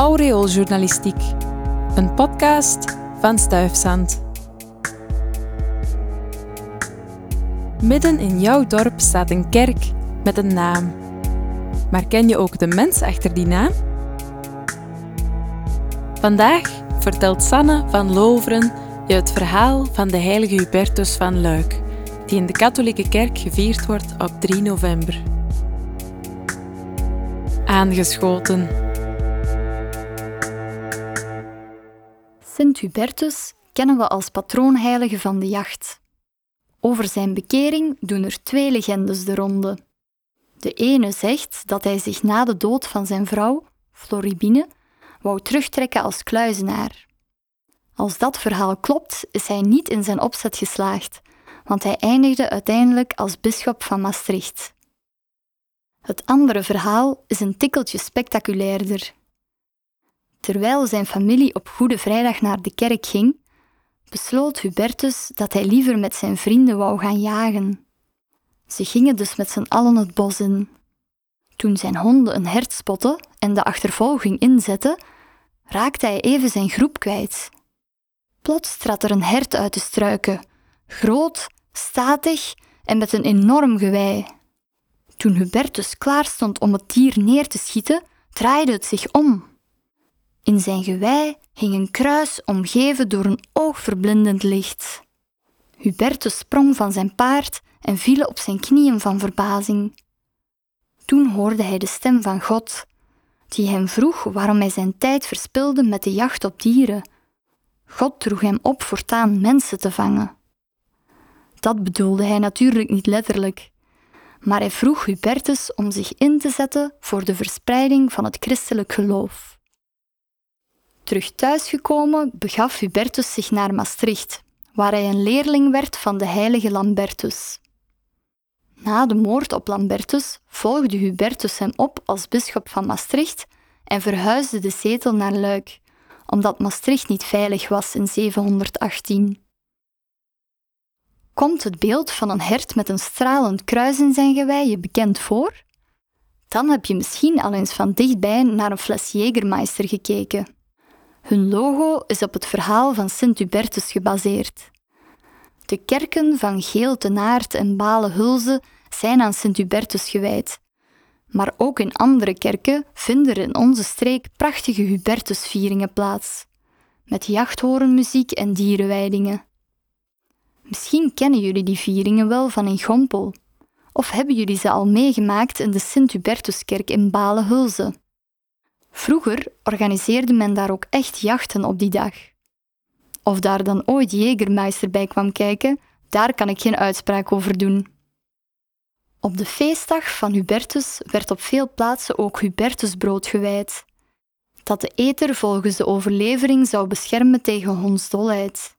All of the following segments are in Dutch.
Aureooljournalistiek, een podcast van Stuifzand. Midden in jouw dorp staat een kerk met een naam. Maar ken je ook de mens achter die naam? Vandaag vertelt Sanne van Loveren je het verhaal van de heilige Hubertus van Luik, die in de katholieke kerk gevierd wordt op 3 november. Aangeschoten. Sint Hubertus kennen we als patroonheilige van de jacht. Over zijn bekering doen er twee legendes de ronde. De ene zegt dat hij zich na de dood van zijn vrouw, Floribine, wou terugtrekken als kluizenaar. Als dat verhaal klopt, is hij niet in zijn opzet geslaagd, want hij eindigde uiteindelijk als bisschop van Maastricht. Het andere verhaal is een tikkeltje spectaculairder. Terwijl zijn familie op Goede Vrijdag naar de kerk ging, besloot Hubertus dat hij liever met zijn vrienden wou gaan jagen. Ze gingen dus met z'n allen het bos in. Toen zijn honden een hert spotten en de achtervolging inzetten, raakte hij even zijn groep kwijt. Plots trad er een hert uit de struiken, groot, statig en met een enorm gewei. Toen Hubertus klaar stond om het dier neer te schieten, draaide het zich om. In zijn gewei hing een kruis omgeven door een oogverblindend licht. Hubertus sprong van zijn paard en viel op zijn knieën van verbazing. Toen hoorde hij de stem van God, die hem vroeg waarom hij zijn tijd verspilde met de jacht op dieren. God droeg hem op voortaan mensen te vangen. Dat bedoelde hij natuurlijk niet letterlijk, maar hij vroeg Hubertus om zich in te zetten voor de verspreiding van het christelijk geloof. Terug thuisgekomen begaf Hubertus zich naar Maastricht, waar hij een leerling werd van de heilige Lambertus. Na de moord op Lambertus volgde Hubertus hem op als bisschop van Maastricht en verhuisde de zetel naar Luik, omdat Maastricht niet veilig was in 718. Komt het beeld van een hert met een stralend kruis in zijn gewei je bekend voor? Dan heb je misschien al eens van dichtbij naar een fles Jägermeister gekeken. Hun logo is op het verhaal van Sint Hubertus gebaseerd. De kerken van Geel te Naert en Balen-Hulze zijn aan Sint Hubertus gewijd. Maar ook in andere kerken vinden er in onze streek prachtige Hubertusvieringen plaats, met jachthorenmuziek en dierenwijdingen. Misschien kennen jullie die vieringen wel van in Gompel, of hebben jullie ze al meegemaakt in de Sint-Hubertuskerk in Balen-Hulze. Vroeger organiseerde men daar ook echt jachten op die dag. Of daar dan ooit Jägermeister bij kwam kijken, daar kan ik geen uitspraak over doen. Op de feestdag van Hubertus werd op veel plaatsen ook Hubertusbrood gewijd, dat de eter volgens de overlevering zou beschermen tegen hondsdolheid.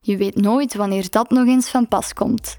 Je weet nooit wanneer dat nog eens van pas komt.